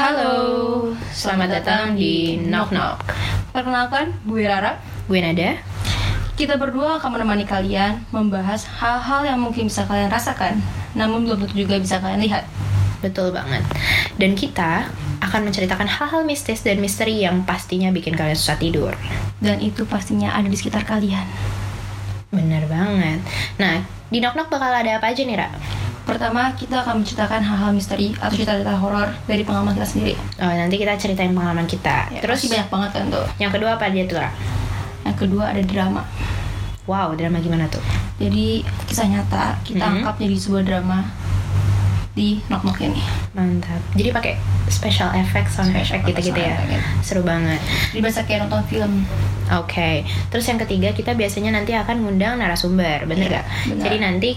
Halo, selamat datang di Knock Knock. Perkenalkan, gue Rara. Gue Nada. Kita berdua akan menemani kalian membahas hal-hal yang mungkin bisa kalian rasakan, namun belum tentu juga bisa kalian lihat. Betul banget. Dan kita akan menceritakan hal-hal mistis dan misteri yang pastinya bikin kalian susah tidur. Dan itu pastinya ada di sekitar kalian. Bener banget. Nah, di Knock Knock bakal ada apa aja nih, Ra? Pertama, kita akan menceritakan hal-hal misteri atau cerita-cerita horor dari pengalaman kita sendiri. Oh, nanti kita ceritain pengalaman kita. Ya, Terus banyak banget kan tuh. yang kedua apa aja tuh? Yang kedua ada drama. Wow, drama gimana tuh? Jadi kisah nyata kita Mhm. angkat jadi sebuah drama di Knock Knock ini. Mantap. Jadi pakai special effect, sound Special effect gitu-gitu ya. effect. Seru banget. Jadi berasa kayak nonton film. Oke, terus yang ketiga kita biasanya nanti akan ngundang narasumber, bener Iya, gak? benar. Jadi nanti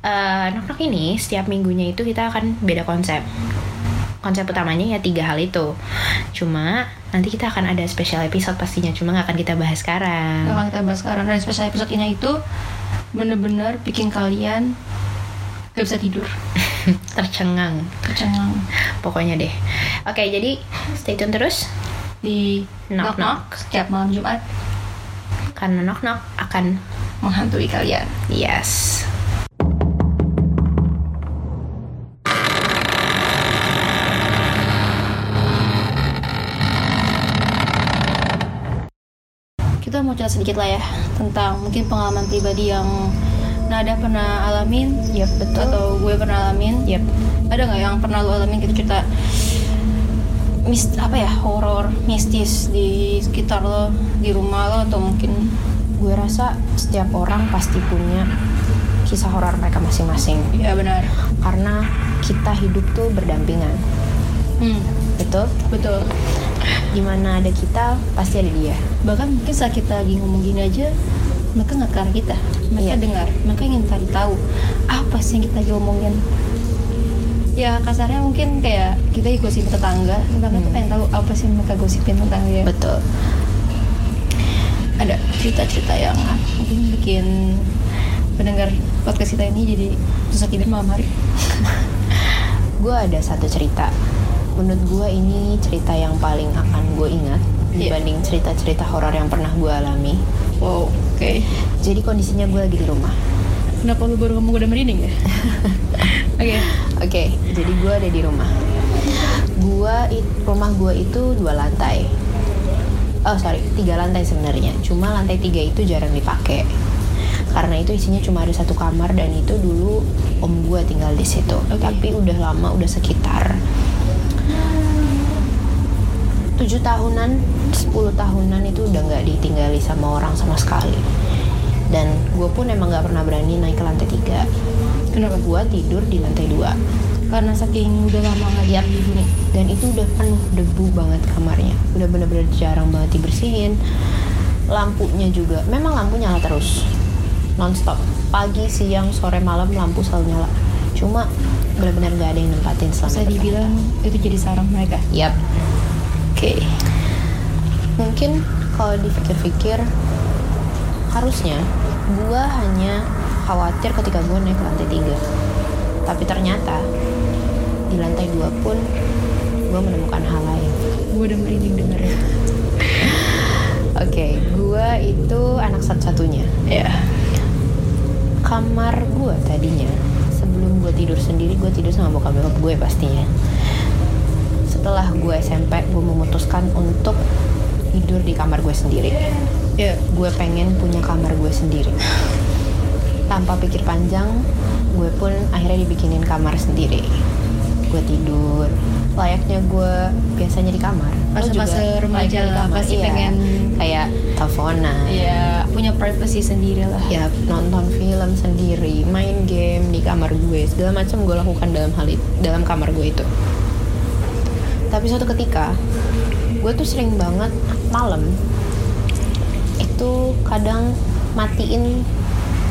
eh Knock Knock ini setiap minggunya itu kita akan beda konsep. Konsep utamanya ya tiga hal itu. Cuma nanti kita akan ada special episode pastinya, cuma nggak akan kita bahas sekarang. akan kita bahas sekarang dan spesial episode ini itu bener-bener bikin kalian gak bisa tidur Tercengang, kecengang pokoknya deh. Oke, jadi stay tune terus di Knock knock knock setiap malam Jumat karena Knock Knock akan menghantui kalian. yes. Cerita sedikit lah ya tentang mungkin pengalaman pribadi yang Nada pernah alamin, Yap, betul. atau gue pernah alamin. Yap. Ada nggak yang pernah lo alamin gitu cerita mis apa ya horor mistis di sekitar lo di rumah lo atau mungkin Gue rasa setiap orang pasti punya kisah horor mereka masing-masing. ya benar karena kita hidup tuh berdampingan hmm, betul betul di mana ada kita pasti ada dia bahkan mungkin saat kita lagi ngomong gini aja mereka nggak ke kita. Mereka Iya. dengar mereka ingin cari tahu apa sih yang kita lagi omongin. Ya kasarnya mungkin kayak kita gosipin tetangga tetangga tuh Hmm. pengen tahu apa sih yang mereka gosipin tentang dia. Betul. Ada cerita-cerita yang mungkin bikin pendengar podcast kita ini jadi susah tidur malam hari gue ada satu cerita. Menurut gue ini cerita yang paling akan gue ingat. Dibanding cerita-cerita horor yang pernah gue alami. Wow oke. Jadi kondisinya gue lagi di rumah. Kenapa lu baru ngomong udah merinding ya? Oke. Oke jadi gue ada di rumah. Gua it- rumah gue itu dua lantai. Oh sorry tiga lantai sebenarnya. Cuma lantai tiga itu jarang dipakai karena itu isinya cuma ada satu kamar dan itu dulu om gue tinggal di situ. Oke. tapi udah lama udah sekitar tujuh tahunan 10 tahunan itu udah nggak ditinggali sama orang sama sekali. Dan gue pun emang nggak pernah berani naik ke lantai tiga. Kenapa? Gue tidur di lantai dua. Karena saking udah lama nggak Yap. dihuni dan itu udah penuh debu banget kamarnya. Udah bener-bener jarang banget dibersihin. Lampunya juga memang lampu nyala terus. Nonstop. Pagi siang sore malam lampu selalu nyala. Cuma bener-bener gak ada yang nempatin selama bisa itu. dibilang itu jadi sarang mereka? Yap. Oke. Mungkin kalau dipikir-pikir harusnya gua hanya khawatir ketika gua naik ke lantai tiga. Tapi ternyata di lantai dua pun gua menemukan hal lain. Gue udah merinding dengernya. Oke, gua itu anak satu-satunya. ya Kamar gua tadinya sebelum gua tidur sendiri, gua tidur sama bokap bokap gue pastinya. Setelah gue SMP, gue memutuskan untuk tidur di kamar gue sendiri. ya Gue pengen punya kamar gue sendiri. Tanpa pikir panjang, gue pun akhirnya dibikinin kamar sendiri. Gue tidur, layaknya gue biasanya di kamar. Masa-masa remaja lah, kamar, pasti iya. pengen kayak teleponan, ya punya privacy sendiri lah ya nonton film sendiri, main game di kamar gue, segala macam gue lakukan dalam hal itu, dalam kamar gue itu. Tapi suatu ketika, gue tuh sering banget malam itu kadang matiin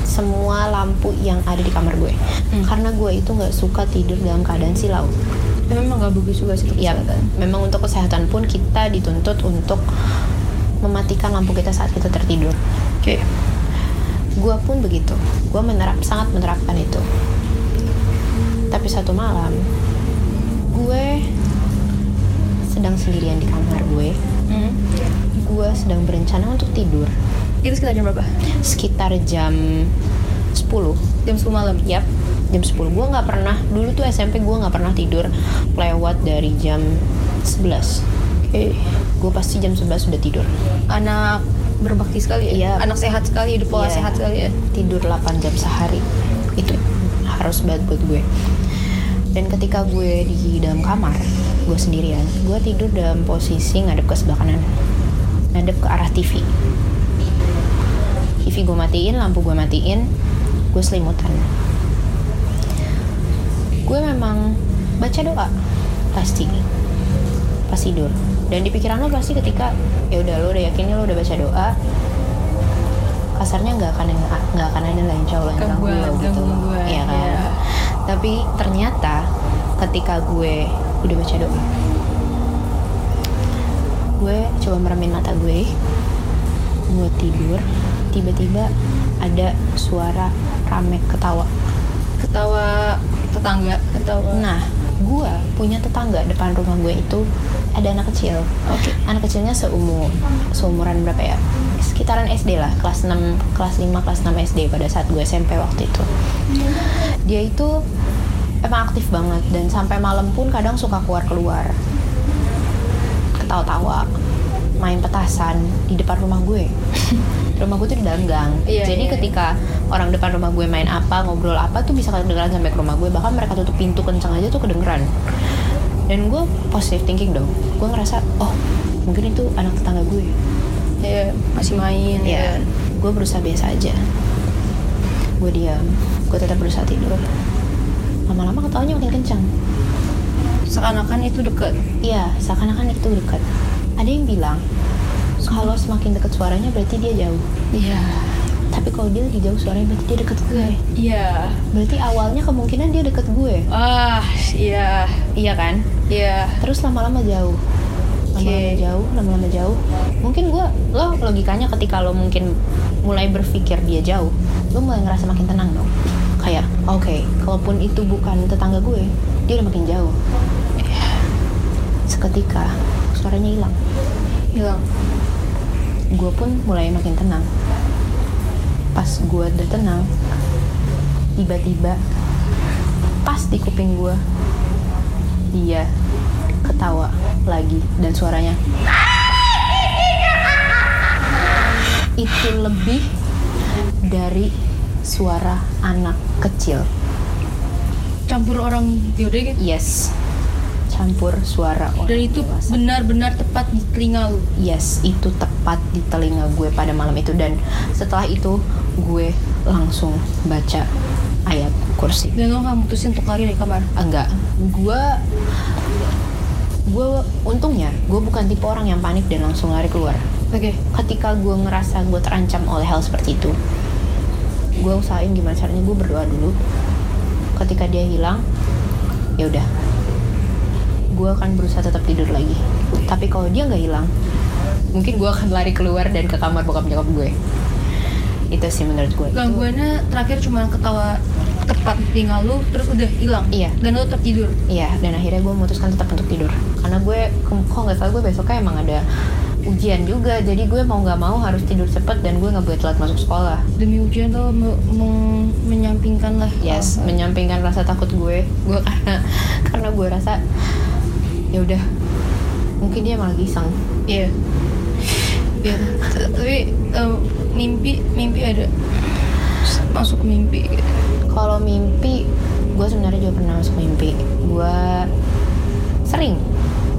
semua lampu yang ada di kamar gue, Hmm. karena gue itu nggak suka tidur dalam keadaan silau. Memang gak bagus juga sih Ya, memang untuk kesehatan pun kita dituntut untuk mematikan lampu kita saat kita tertidur. oke Gue pun begitu. Gue menerap sangat menerapkan itu. Tapi satu malam, sendirian di kamar gue Hmm. gue sedang berencana untuk tidur Itu sekitar jam berapa? sekitar jam 10 Jam 10 malam. Yap, jam 10 gue nggak pernah dulu tuh SMP gue nggak pernah tidur lewat dari jam 11 Oke. gue pasti jam 11 sudah tidur Anak berbakti sekali ya. Iya. Anak sehat sekali, hidup pola Iya. sehat sekali ya. tidur 8 jam sehari itu harus banget buat gue dan ketika gue di dalam kamar gue sendirian. Gue tidur dalam posisi ngadep ke sebelah kanan. Ngadep ke arah TV TV gue matiin lampu gue matiin gue selimutan. Gue memang baca doa pasti. Pas tidur. Dan di pikiran lo pasti ketika ya udah lo udah yakin lo udah baca doa kasarnya nggak akan nggak akan ada lah insya Allah yang ganggu gitu Iya kan? iya. tapi ternyata ketika gue udah baca doa. Gue coba meremin mata gue gue tidur. Tiba-tiba ada suara rame ketawa. Ketawa tetangga, ketawa. nah gue punya tetangga depan rumah gue itu ada anak kecil. Oke. anak kecilnya seumur seumuran berapa ya? Sekitaran SD lah kelas 6 kelas 5 kelas 6 SD pada saat gue SMP waktu itu. Dia itu emang aktif banget dan sampai malam pun kadang suka keluar keluar ketawa-tawa main petasan di depan rumah gue. Rumah gue tuh di dalam gang. Iya, jadi iya. ketika orang depan rumah gue main apa ngobrol apa tuh bisa kedengeran sampai ke rumah gue. Bahkan mereka tutup pintu kencang aja tuh kedengeran. Dan gue positive thinking dong. Gue ngerasa oh mungkin itu anak tetangga gue. Iya, masih main ya gue berusaha biasa aja. Gue diam. Gue tetap berusaha tidur lama-lama ketawanya makin kencang Seakan-akan itu deket. iya seakan-akan itu dekat ada yang bilang kalau semakin dekat suaranya berarti dia jauh Iya. tapi kalau dia lagi jauh suaranya berarti dia deket gue Iya. berarti awalnya kemungkinan dia deket gue Ah, iya. iya kan Iya. terus lama-lama jauh lama-lama Oke. jauh lama-lama jauh mungkin gue lo logikanya ketika lo mungkin mulai berpikir dia jauh lo mulai ngerasa makin tenang dong kayak oke kalaupun itu bukan tetangga gue dia udah makin jauh. Seketika suaranya hilang. Hilang. gue pun mulai makin tenang. Pas gue udah tenang tiba-tiba pas di kuping gue dia ketawa lagi dan suaranya. Itu lebih dari suara anak kecil Campur orang yaudah gitu. yes campur suara orang Dan itu benar-benar tepat di telinga lu. Yes, itu tepat di telinga gue pada malam itu dan setelah itu gue langsung baca ayat kursi. Dan lo nggak mutusin untuk lari dari kamar. Enggak, gue gue untungnya gue bukan tipe orang yang panik dan langsung lari keluar. Oke. Ketika gue ngerasa gue terancam oleh hal seperti itu, gue usahain gimana caranya gue berdoa dulu. Ketika dia hilang, ya udah, gue akan berusaha tetap tidur lagi. Tapi kalau dia nggak hilang, mungkin gue akan lari keluar dan ke kamar bokap nyokap gue. Itu sih menurut gue. Itu- Gangguannya terakhir cuma ketawa tepat telinga lu, terus udah hilang. Iya. Dan lu tetap tidur. Iya, dan akhirnya gue memutuskan tetap untuk tidur. Karena gue, kok nggak salah gue besoknya emang ada ujian juga. Jadi gue mau nggak mau harus tidur cepet dan gue nggak boleh telat masuk sekolah. Demi ujian lo me- meng- menyampingkan lah. Yes, menyampingkan rasa takut gue. Gue karena karena gue rasa ya udah mungkin dia malah iseng. Iya. Iya. T- Tapi em, mimpi mimpi ada masuk mimpi. Kalau mimpi, gue sebenarnya juga pernah masuk mimpi. Gue sering,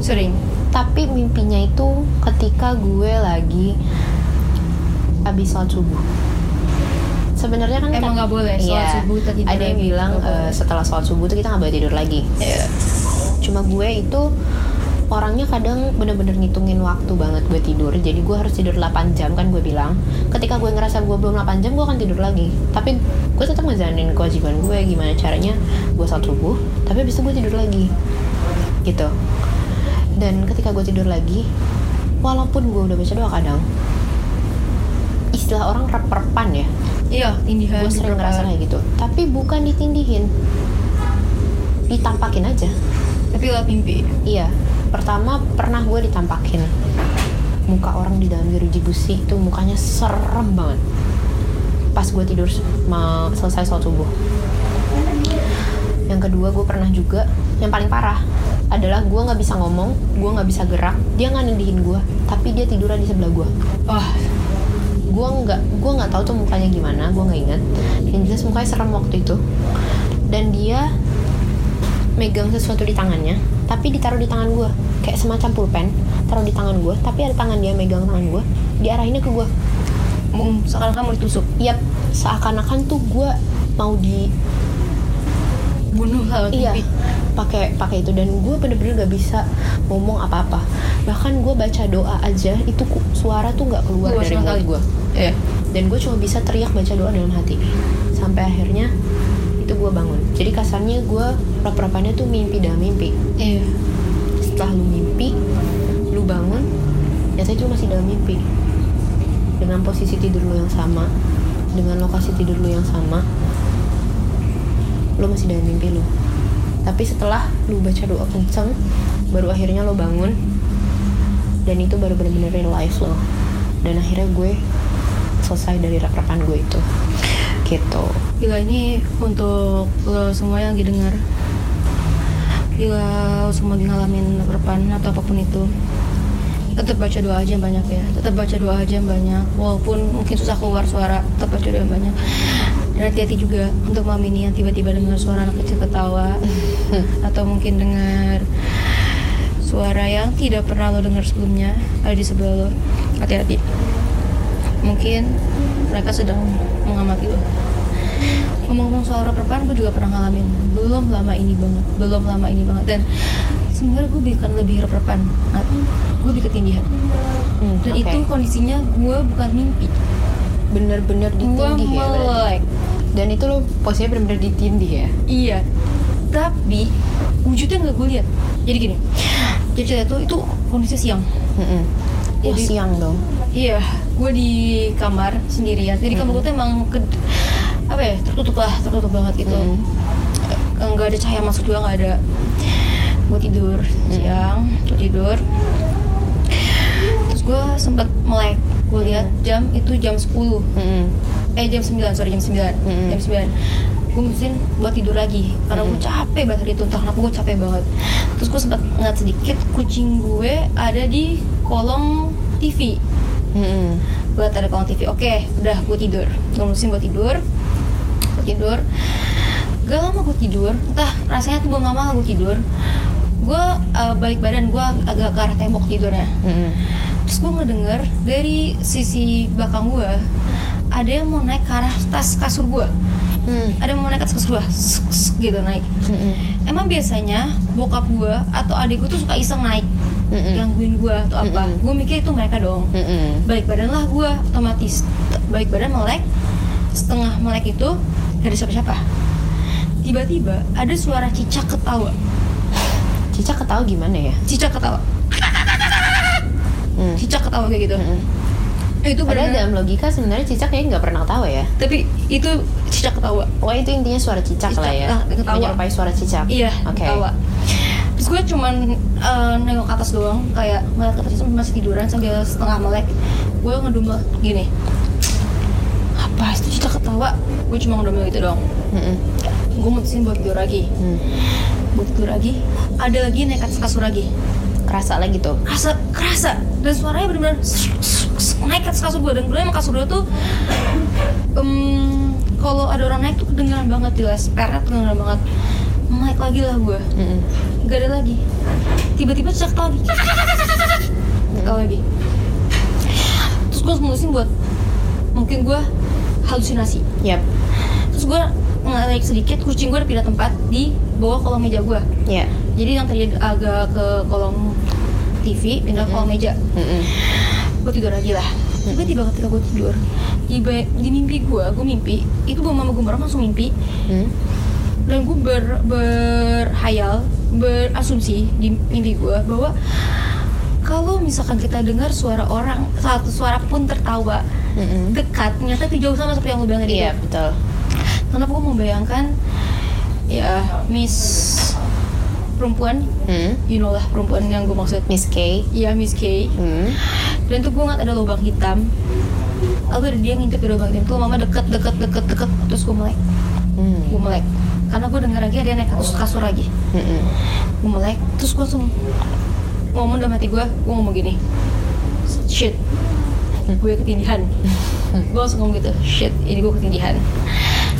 Sering. Tapi mimpinya itu ketika gue lagi habis sholat subuh. Sebenarnya kan Emang nggak boleh sholat Iya. subuh kita tidur Ada yang lagi. bilang eh, setelah sholat subuh tuh kita nggak boleh tidur lagi. Iya. Cuma gue itu orangnya kadang bener-bener ngitungin waktu banget gue tidur. Jadi gue harus tidur 8 jam kan gue bilang. Ketika gue ngerasa gue belum 8 jam gue akan tidur lagi. Tapi gue tetap ngejalanin kewajiban gue gimana caranya gue sholat subuh. Tapi habis itu gue tidur lagi. Gitu. Dan ketika gue tidur lagi, walaupun gue udah baca doa kadang, istilah orang rep-repan ya, Iya, tindihan. gue sering ngerasa kayak gitu. Tapi bukan ditindihin, ditampakin aja. Tapi lewat mimpi. Iya, pertama pernah gue ditampakin muka orang di dalam jeruji besi itu mukanya serem banget pas gue tidur selesai sholat subuh yang kedua gue pernah juga yang paling parah adalah gue nggak bisa ngomong gue nggak bisa gerak dia nggak nindihin gue tapi dia tiduran di sebelah gue wah gue nggak gue nggak tahu tuh mukanya gimana gue nggak ingat. Yang jelas mukanya serem waktu itu. Dan dia megang sesuatu di tangannya tapi ditaruh di tangan gue kayak semacam pulpen taruh di tangan gue tapi ada tangan dia megang tangan gue diarahinnya ke gue mau sekarang kamu ditusuk. Yap, seakan-akan tuh gue mau di bunuh lewat iya pakai pakai itu. Dan gue bener-bener gak bisa ngomong apa-apa. Bahkan gue baca doa aja itu suara tuh nggak keluar Keluar dari mulut gue iya. Dan gue cuma bisa teriak baca doa dalam hati. Sampai akhirnya itu gue bangun. Jadi kasarnya gue rap-rapannya tuh mimpi dalam mimpi. Iya. Setelah lu mimpi lu bangun nyata itu lu masih dalam mimpi. Dengan posisi tidur lu yang sama dengan lokasi tidur lu yang sama lu masih dalam mimpi lu tapi setelah lu baca doa kenceng baru akhirnya lo bangun dan itu baru bener-bener real life lo. Dan akhirnya gue selesai dari rap-rapan gue itu. Gitu. Gila ini untuk lo semua yang lagi dengar Gila lo semua lagi ngalamin repan atau apa pun itu. Tetap baca doa aja yang banyak ya. Tetap baca doa aja yang banyak. Walaupun mungkin susah keluar suara Tetap baca doa yang banyak Dan hati-hati juga untuk mami ini yang tiba-tiba dengar suara anak kecil ketawa. Atau mungkin dengar suara yang tidak pernah lo dengar sebelumnya Ada di sebelah lo. Hati-hati. Mungkin mereka sedang mengamati lo. Ngomong-ngomong soal reperpan gue juga pernah ngalamin. Belum lama ini banget. Belum lama ini banget. Dan sebenarnya gue bukan lebih reperpan nah, gue lebih ketindihan. Hmm, dan oke. itu kondisinya gue bukan mimpi. Bener-bener gue ditindih ya berarti. melek dan itu lo posisinya bener-bener ditindih ya iya tapi wujudnya nggak gue lihat jadi gini jadi cerita itu itu kondisi siang Mm-mm. Wah, Jadi- siang dong Iya, gue di kamar sendirian. Jadi kamar gue tuh emang ke, apa ya tertutup lah, tertutup banget gitu. Mm. Eh, Nggak ada cahaya masuk juga nggak ada. Gue tidur siang, gue tidur. Terus gue sempet melek. Gue lihat jam itu jam 10 Mm-mm. Eh jam 9 sorry jam 9 Mm-mm. jam 9 gue mesin buat tidur lagi karena gue capek banget hari itu. Entah kenapa gue capek banget. Terus gue sempat ngeliat sedikit kucing gue ada di kolong TV Mm-mm. gue ada kolong TV oke udah gue tidur. Gue mesin buat tidur. Gue tidur. Gak lama gue tidur. Entah rasanya tuh gue gak lama gue tidur. Gue uh, balik badan gue agak ke arah tembok tidurnya. Mm-mm. terus gue ngedenger dari sisi belakang gue ada yang mau naik ke arah tas kasur gue Mm. ada yang mau naik ke atas kasur gue gitu naik Mm-mm. emang biasanya bokap gue atau adik gue tuh suka iseng naik Mm-mm. gangguin gue atau apa Mm-mm. gue mikir itu mereka dong Mm-mm. balik badan lah gue otomatis balik badan melek setengah melek itu gak ada siapa-siapa tiba-tiba ada suara cicak ketawa Cica ketawa gimana ya? cicak ketawa Mm. cicak ketawa kayak gitu Mm-mm. Itu Padahal benar dalam logika sebenarnya cicak kayaknya nggak pernah ketawa ya. tapi itu cicak ketawa Wah itu intinya suara cicak, Cicak, lah ya. ah, ketawa. Menyerupai suara cicak. iya Oke. ketawa terus gue cuman eh, nengok ke atas doang kayak ngeliat ke atas masih tiduran sambil setengah melek gue ngedumel gini apa itu cicak ketawa gue cuma ngedumel gitu doang Mm-mm. gue mutusin buat tidur lagi Mm. buat tidur lagi ada lagi naik atas kasur lagi Kerasa lagi tuh. kerasa kerasa dan suaranya benar-benar naik ke atas kasur gue. Dan gue emang kasur gue tuh em, kalau ada orang naik tuh kedengeran banget jelas peret kedengeran banget. Naik lagi lah gue. Mm-mm. gak ada lagi. Tiba-tiba cek lagi. Ketawa lagi. Terus gue mutusin buat mungkin gue halusinasi. Yap. terus gue naik sedikit kucing gue udah pindah tempat di bawah kolong meja gue. Ya. jadi yang tadi agak ke kolong TV pindah ke kolong meja. Mm-mm. Gue tidur lagi lah tiba-tiba ketika gue tidur tiba di mimpi gue gue mimpi itu bawa mama gue langsung mimpi Mm. dan gue ber, berhayal berasumsi di mimpi gue bahwa kalau misalkan kita dengar suara orang satu suara pun tertawa Mm-mm. dekat ternyata itu jauh sama seperti yang lo bilang tadi Iya tuh. betul. kenapa gue membayangkan ya Miss perempuan Hmm. you know lah perempuan yang gue maksud Miss K. Iya Miss K Hmm. Dan tuh gue ngeliat ada lubang hitam. Lalu ada dia ngintip di lubang hitam tuh mama deket deket deket deket. Terus gue melek. Hmm. gue melek. Karena gue denger lagi ada yang naik atas kasur lagi. Mm-mm. gue melek terus gue langsung ngomong dalam hati gue gue ngomong gini shit gue ketindihan. Gue langsung ngomong gitu shit ini gue ketindihan.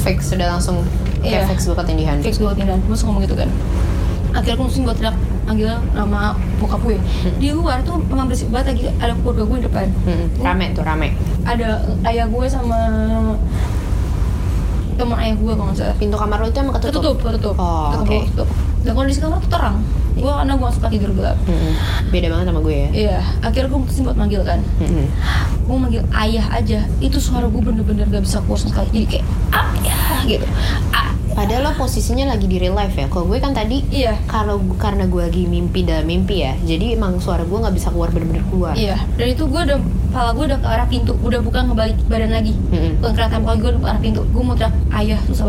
Fix sudah langsung Iya. kayak fix gue ketindihan. fix gue ketindihan. Gue langsung ngomong gitu kan. Akhirnya aku langsung gue teriak manggil nama bokap gue di luar tuh memang berisik banget lagi ada keluarga gue di depan Mm-mm. Rame tuh rame. ada ayah gue sama teman ayah gue kalau nggak salah Pintu kamar lo itu emang ketutup. tertutup tertutup Oh, oke. tertutup. dan kondisi kamar tuh terang gue karena gue suka tidur gelap Mm-mm. Beda banget sama gue ya. iya akhirnya gue mutusin buat manggil kan Mm-mm. gue manggil ayah aja itu suara gue bener-bener gak bisa keluar sama sekali jadi kayak ayah gitu ah Padahal lo posisinya lagi di real life ya. Kalau gue kan tadi iya kalau karena gue lagi mimpi dalam mimpi ya, jadi emang suara gue nggak bisa keluar bener-bener keluar. iya dan itu gue udah kepala gue udah ke arah pintu udah bukan ngebalik badan lagi Mm-mm. bukan kelihatan kepala gue udah ke arah pintu gue mau teriak ayah terus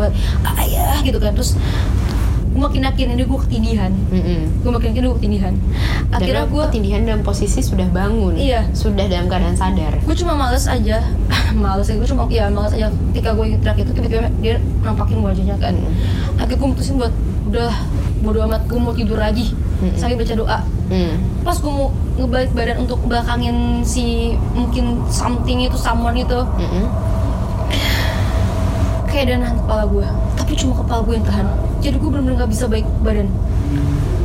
ayah gitu kan terus gue makin yakin ini gue ketindihan Mm-mm. gue makin yakin gue ketindihan akhirnya gue ketindihan dalam posisi sudah bangun. Iya. Sudah dalam keadaan sadar. gue cuma males aja males aja gue cuma ya males aja ketika gue teriak itu tiba-tiba dia nampakin wajahnya kan akhirnya gue mutusin buat udah bodo amat gue mau tidur lagi Mm-mm. sambil baca doa Mm. pas gue mau ngebalik badan untuk belakangin si mungkin something itu someone itu Mm-mm. kayak ada nahan kepala gue tapi cuma kepala gue yang tahan jadi gue bener-bener gak bisa baik badan.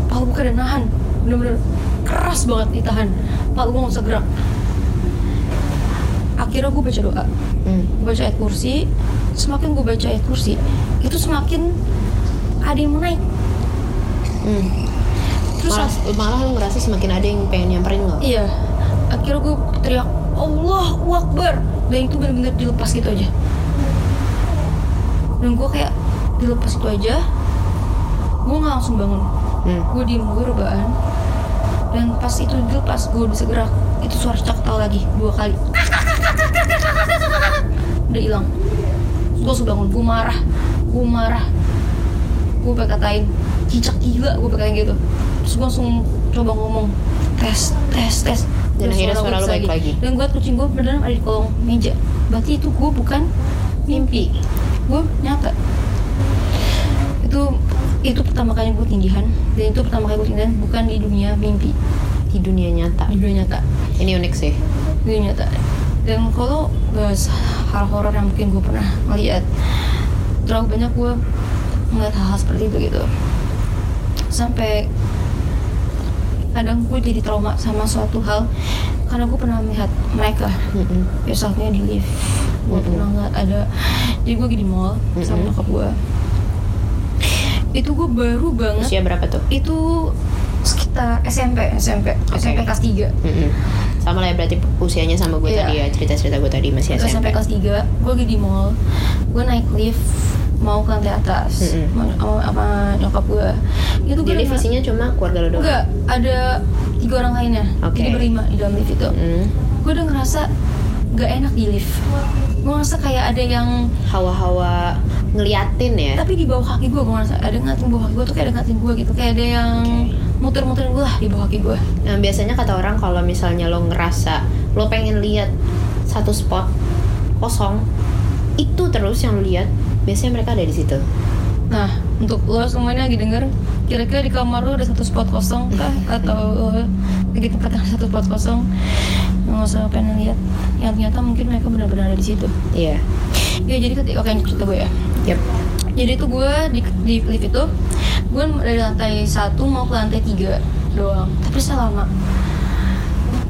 Kepala gue ada nahan. Bener-bener keras banget ditahan. Kepala gue gak bisa gerak. Akhirnya gue baca doa. Mm. gue baca ayat kursi. Semakin gue baca ayat kursi itu semakin ada yang mau naik. Mm. terus Malah, malah lo ngerasa semakin ada yang pengen nyamperin lo. iya. Akhirnya gue teriak Allah Akbar. Dan itu benar-benar dilepas gitu aja. Dan gue kayak dilepas itu aja gue nggak langsung bangun. Mm. gue diem gue rebahan. Dan pas itu dilepas gue bisa gerak itu suara cak tahu lagi dua kali. Udah hilang. Gue langsung bangun. Gue marah. Gue marah. Gue katain cicak gila gue pengen gitu. Terus gue langsung coba ngomong. Tes tes tes. Dan akhirnya gua suara lu bisa balik lagi. dan gue kucing gue beneran ada di kolong meja. Berarti itu gue bukan mimpi. Gue nyata. Itu itu pertama kali gue tindihan. Dan itu pertama kali gue tindihan bukan di dunia mimpi. Di dunia nyata. di dunia nyata. Ini unik sih. di dunia nyata. Dan kalau bahas hal horor yang mungkin gue pernah ngeliat terlalu banyak gue ngeliat hal-hal seperti itu gitu. Sampai kadang gue jadi trauma sama suatu hal karena gue pernah melihat mereka. Misalnya di lift. Gue Mm-mm. pernah ngeliat ada jadi gue lagi di mall sama Mm-mm. nyokap gue itu gue baru banget Usia berapa tuh? itu sekitar SMP SMP SMP kelas 3 Mm-mm. Sama lah ya berarti usianya sama gue Iya. tadi ya cerita-cerita gue tadi masih SMP SMP. kelas 3 gue lagi di mall gue naik lift mau ke lantai atas Mm-mm. mau- sama, sama nyokap gue itu gue lift isinya cuma keluarga lo doang. enggak ada tiga orang lainnya Oke. jadi berlima di dalam lift itu Mm. gue udah ngerasa gak enak di lift gue ngerasa kayak ada yang Hawa-hawa ngeliatin ya. tapi di bawah kaki gue gue ngerasa ada ngatin bawah kaki gue tuh kayak ada ngatin gue gitu kayak ada yang muter-muterin gue lah di bawah kaki gue Nah, biasanya kata orang kalau misalnya lo ngerasa lo pengen lihat satu spot kosong, itu terus yang lo lihat, biasanya mereka ada di situ. Nah, untuk lo semuanya lagi denger, kira-kira di kamar lo ada satu spot kosong kah? Atau lagi tempat yang satu spot kosong? Nggak usah pengen lihat. Yang ternyata mungkin mereka benar-benar ada di situ. Iya. Ya jadi ketika oke cerita gue ya. Yep. Jadi itu gue di, di lift itu, gue dari lantai satu mau ke lantai tiga doang. Tapi saya lama.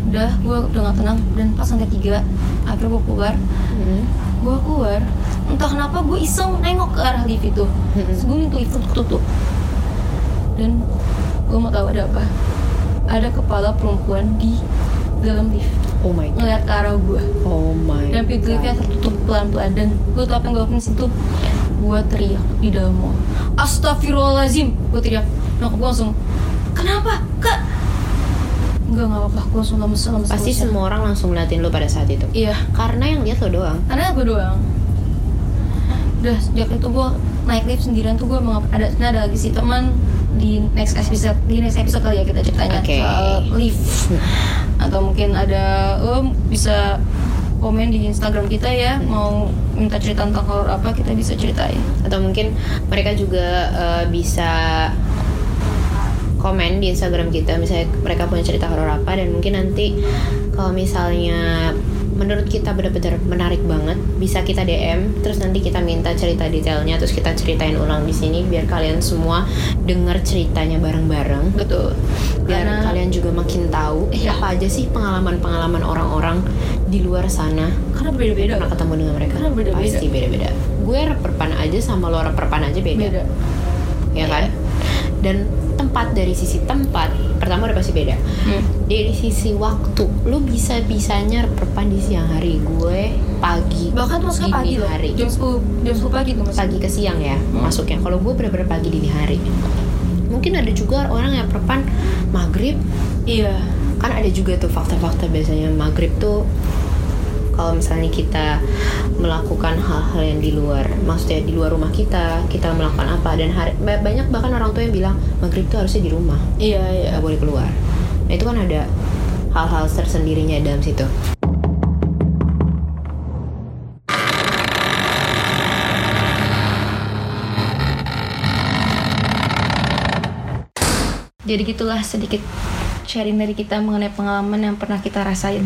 Udah, gue udah gak tenang. Dan pas lantai tiga, akhirnya gue keluar. Mm. Gue keluar, entah kenapa gue iseng nengok ke arah lift itu. Terus gue minta lift tutup. Dan gue mau tahu ada apa. Ada kepala perempuan di dalam lift Oh my god. ngeliat ke arah gue. Oh my. Dan pintu liftnya tertutup pelan-pelan dan gue tau apa yang gue lakuin di situ. Gue teriak di dalam mall. Astagfirullahalazim, gue teriak. Nyokap gue langsung, kenapa kak? Enggak nggak apa-apa, gue langsung lemes lemes. Pasti lemes. semua orang langsung ngeliatin lo pada saat itu. Iya, Karena yang lihat lo doang. karena gue doang. Udah sejak itu gue naik lift sendirian tuh gue ada, ada lagi si teman di next episode di next episode kali ya kita ceritanya Oke. soal live atau mungkin ada oh bisa komen di Instagram kita ya mau minta cerita tentang horor apa kita bisa ceritain. Atau mungkin mereka juga eh, bisa komen di Instagram kita misalnya mereka punya cerita horor apa dan mungkin nanti kalau misalnya menurut kita benar-benar menarik banget. Bisa kita DM terus nanti kita minta cerita detailnya terus kita ceritain ulang di sini biar kalian semua dengar ceritanya bareng-bareng. Betul. Biar Karena- kalian juga makin tahu Iya. apa aja sih pengalaman-pengalaman orang-orang di luar sana karena beda-beda. pernah ketemu dengan mereka? Karena beda-beda. pasti beda-beda. Gue reperpan aja sama lo reperpan aja beda, beda. Ya kan dan tempat dari sisi tempat pertama udah pasti beda. Hmm. dari sisi waktu lu bisa bisanya reperpan di siang hari. Gue pagi bahkan masuk pagi loh. hari. Jam 10 jam 10 pagi tuh pagi ke siang ya Hmm. masuknya kalau gue bener-bener pagi dini hari. Mungkin ada juga orang yang perpan maghrib. Iya. Kan ada juga tuh fakta-fakta biasanya maghrib tuh kalau misalnya kita melakukan hal-hal yang di luar maksudnya di luar rumah kita kita melakukan apa dan hari, ba- banyak bahkan orang tua yang bilang maghrib tuh harusnya di rumah. Iya iya. Nggak boleh keluar. Nah itu kan ada hal-hal tersendirinya dalam situ. Jadi gitulah sedikit sharing dari kita mengenai pengalaman yang pernah kita rasain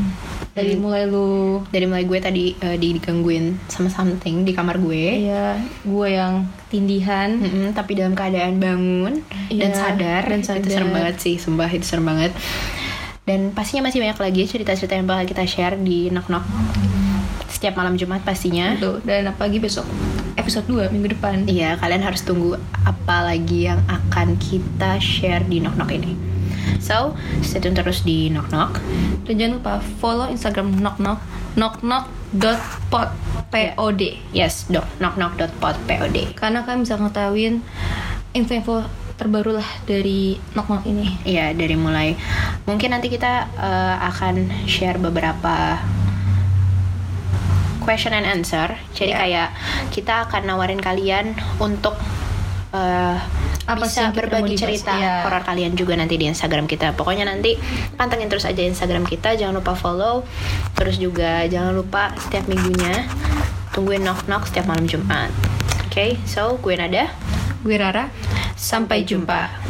dari Hmm. mulai lu dari mulai gue tadi eh, digangguin sama something di kamar gue Iya, gue yang tindihan. Mm-mm, tapi dalam keadaan bangun dan Iya, sadar dan itu sadar. serem banget sih sumpah itu serem banget dan pastinya masih banyak lagi cerita-cerita yang bakal kita share di Knock Knock setiap malam Jumat pastinya Tuh, dan apalagi besok episode 2 minggu depan. Iya, kalian harus tunggu apa lagi yang akan kita share di Knock Knock ini. So, stay tune terus di Knock Knock. Dan jangan lupa follow Instagram knock knock knock knock dot pod pod Yes, dok, knocknock.pod POD. karena kalian bisa ngetahuin info-info terbaru lah dari knock knock ini. Iya, dari mulai mungkin nanti kita eh, akan share beberapa question and answer. Jadi Iya. kayak kita akan nawarin kalian untuk eh, Apa sih bisa berbagi cerita Iya. horor kalian juga nanti di Instagram kita. Pokoknya nanti pantengin terus aja Instagram kita. Jangan lupa follow. Terus juga jangan lupa setiap minggunya tungguin knock knock setiap malam Jumat. Oke, so gue Nada. Gue Rara, sampai jumpa.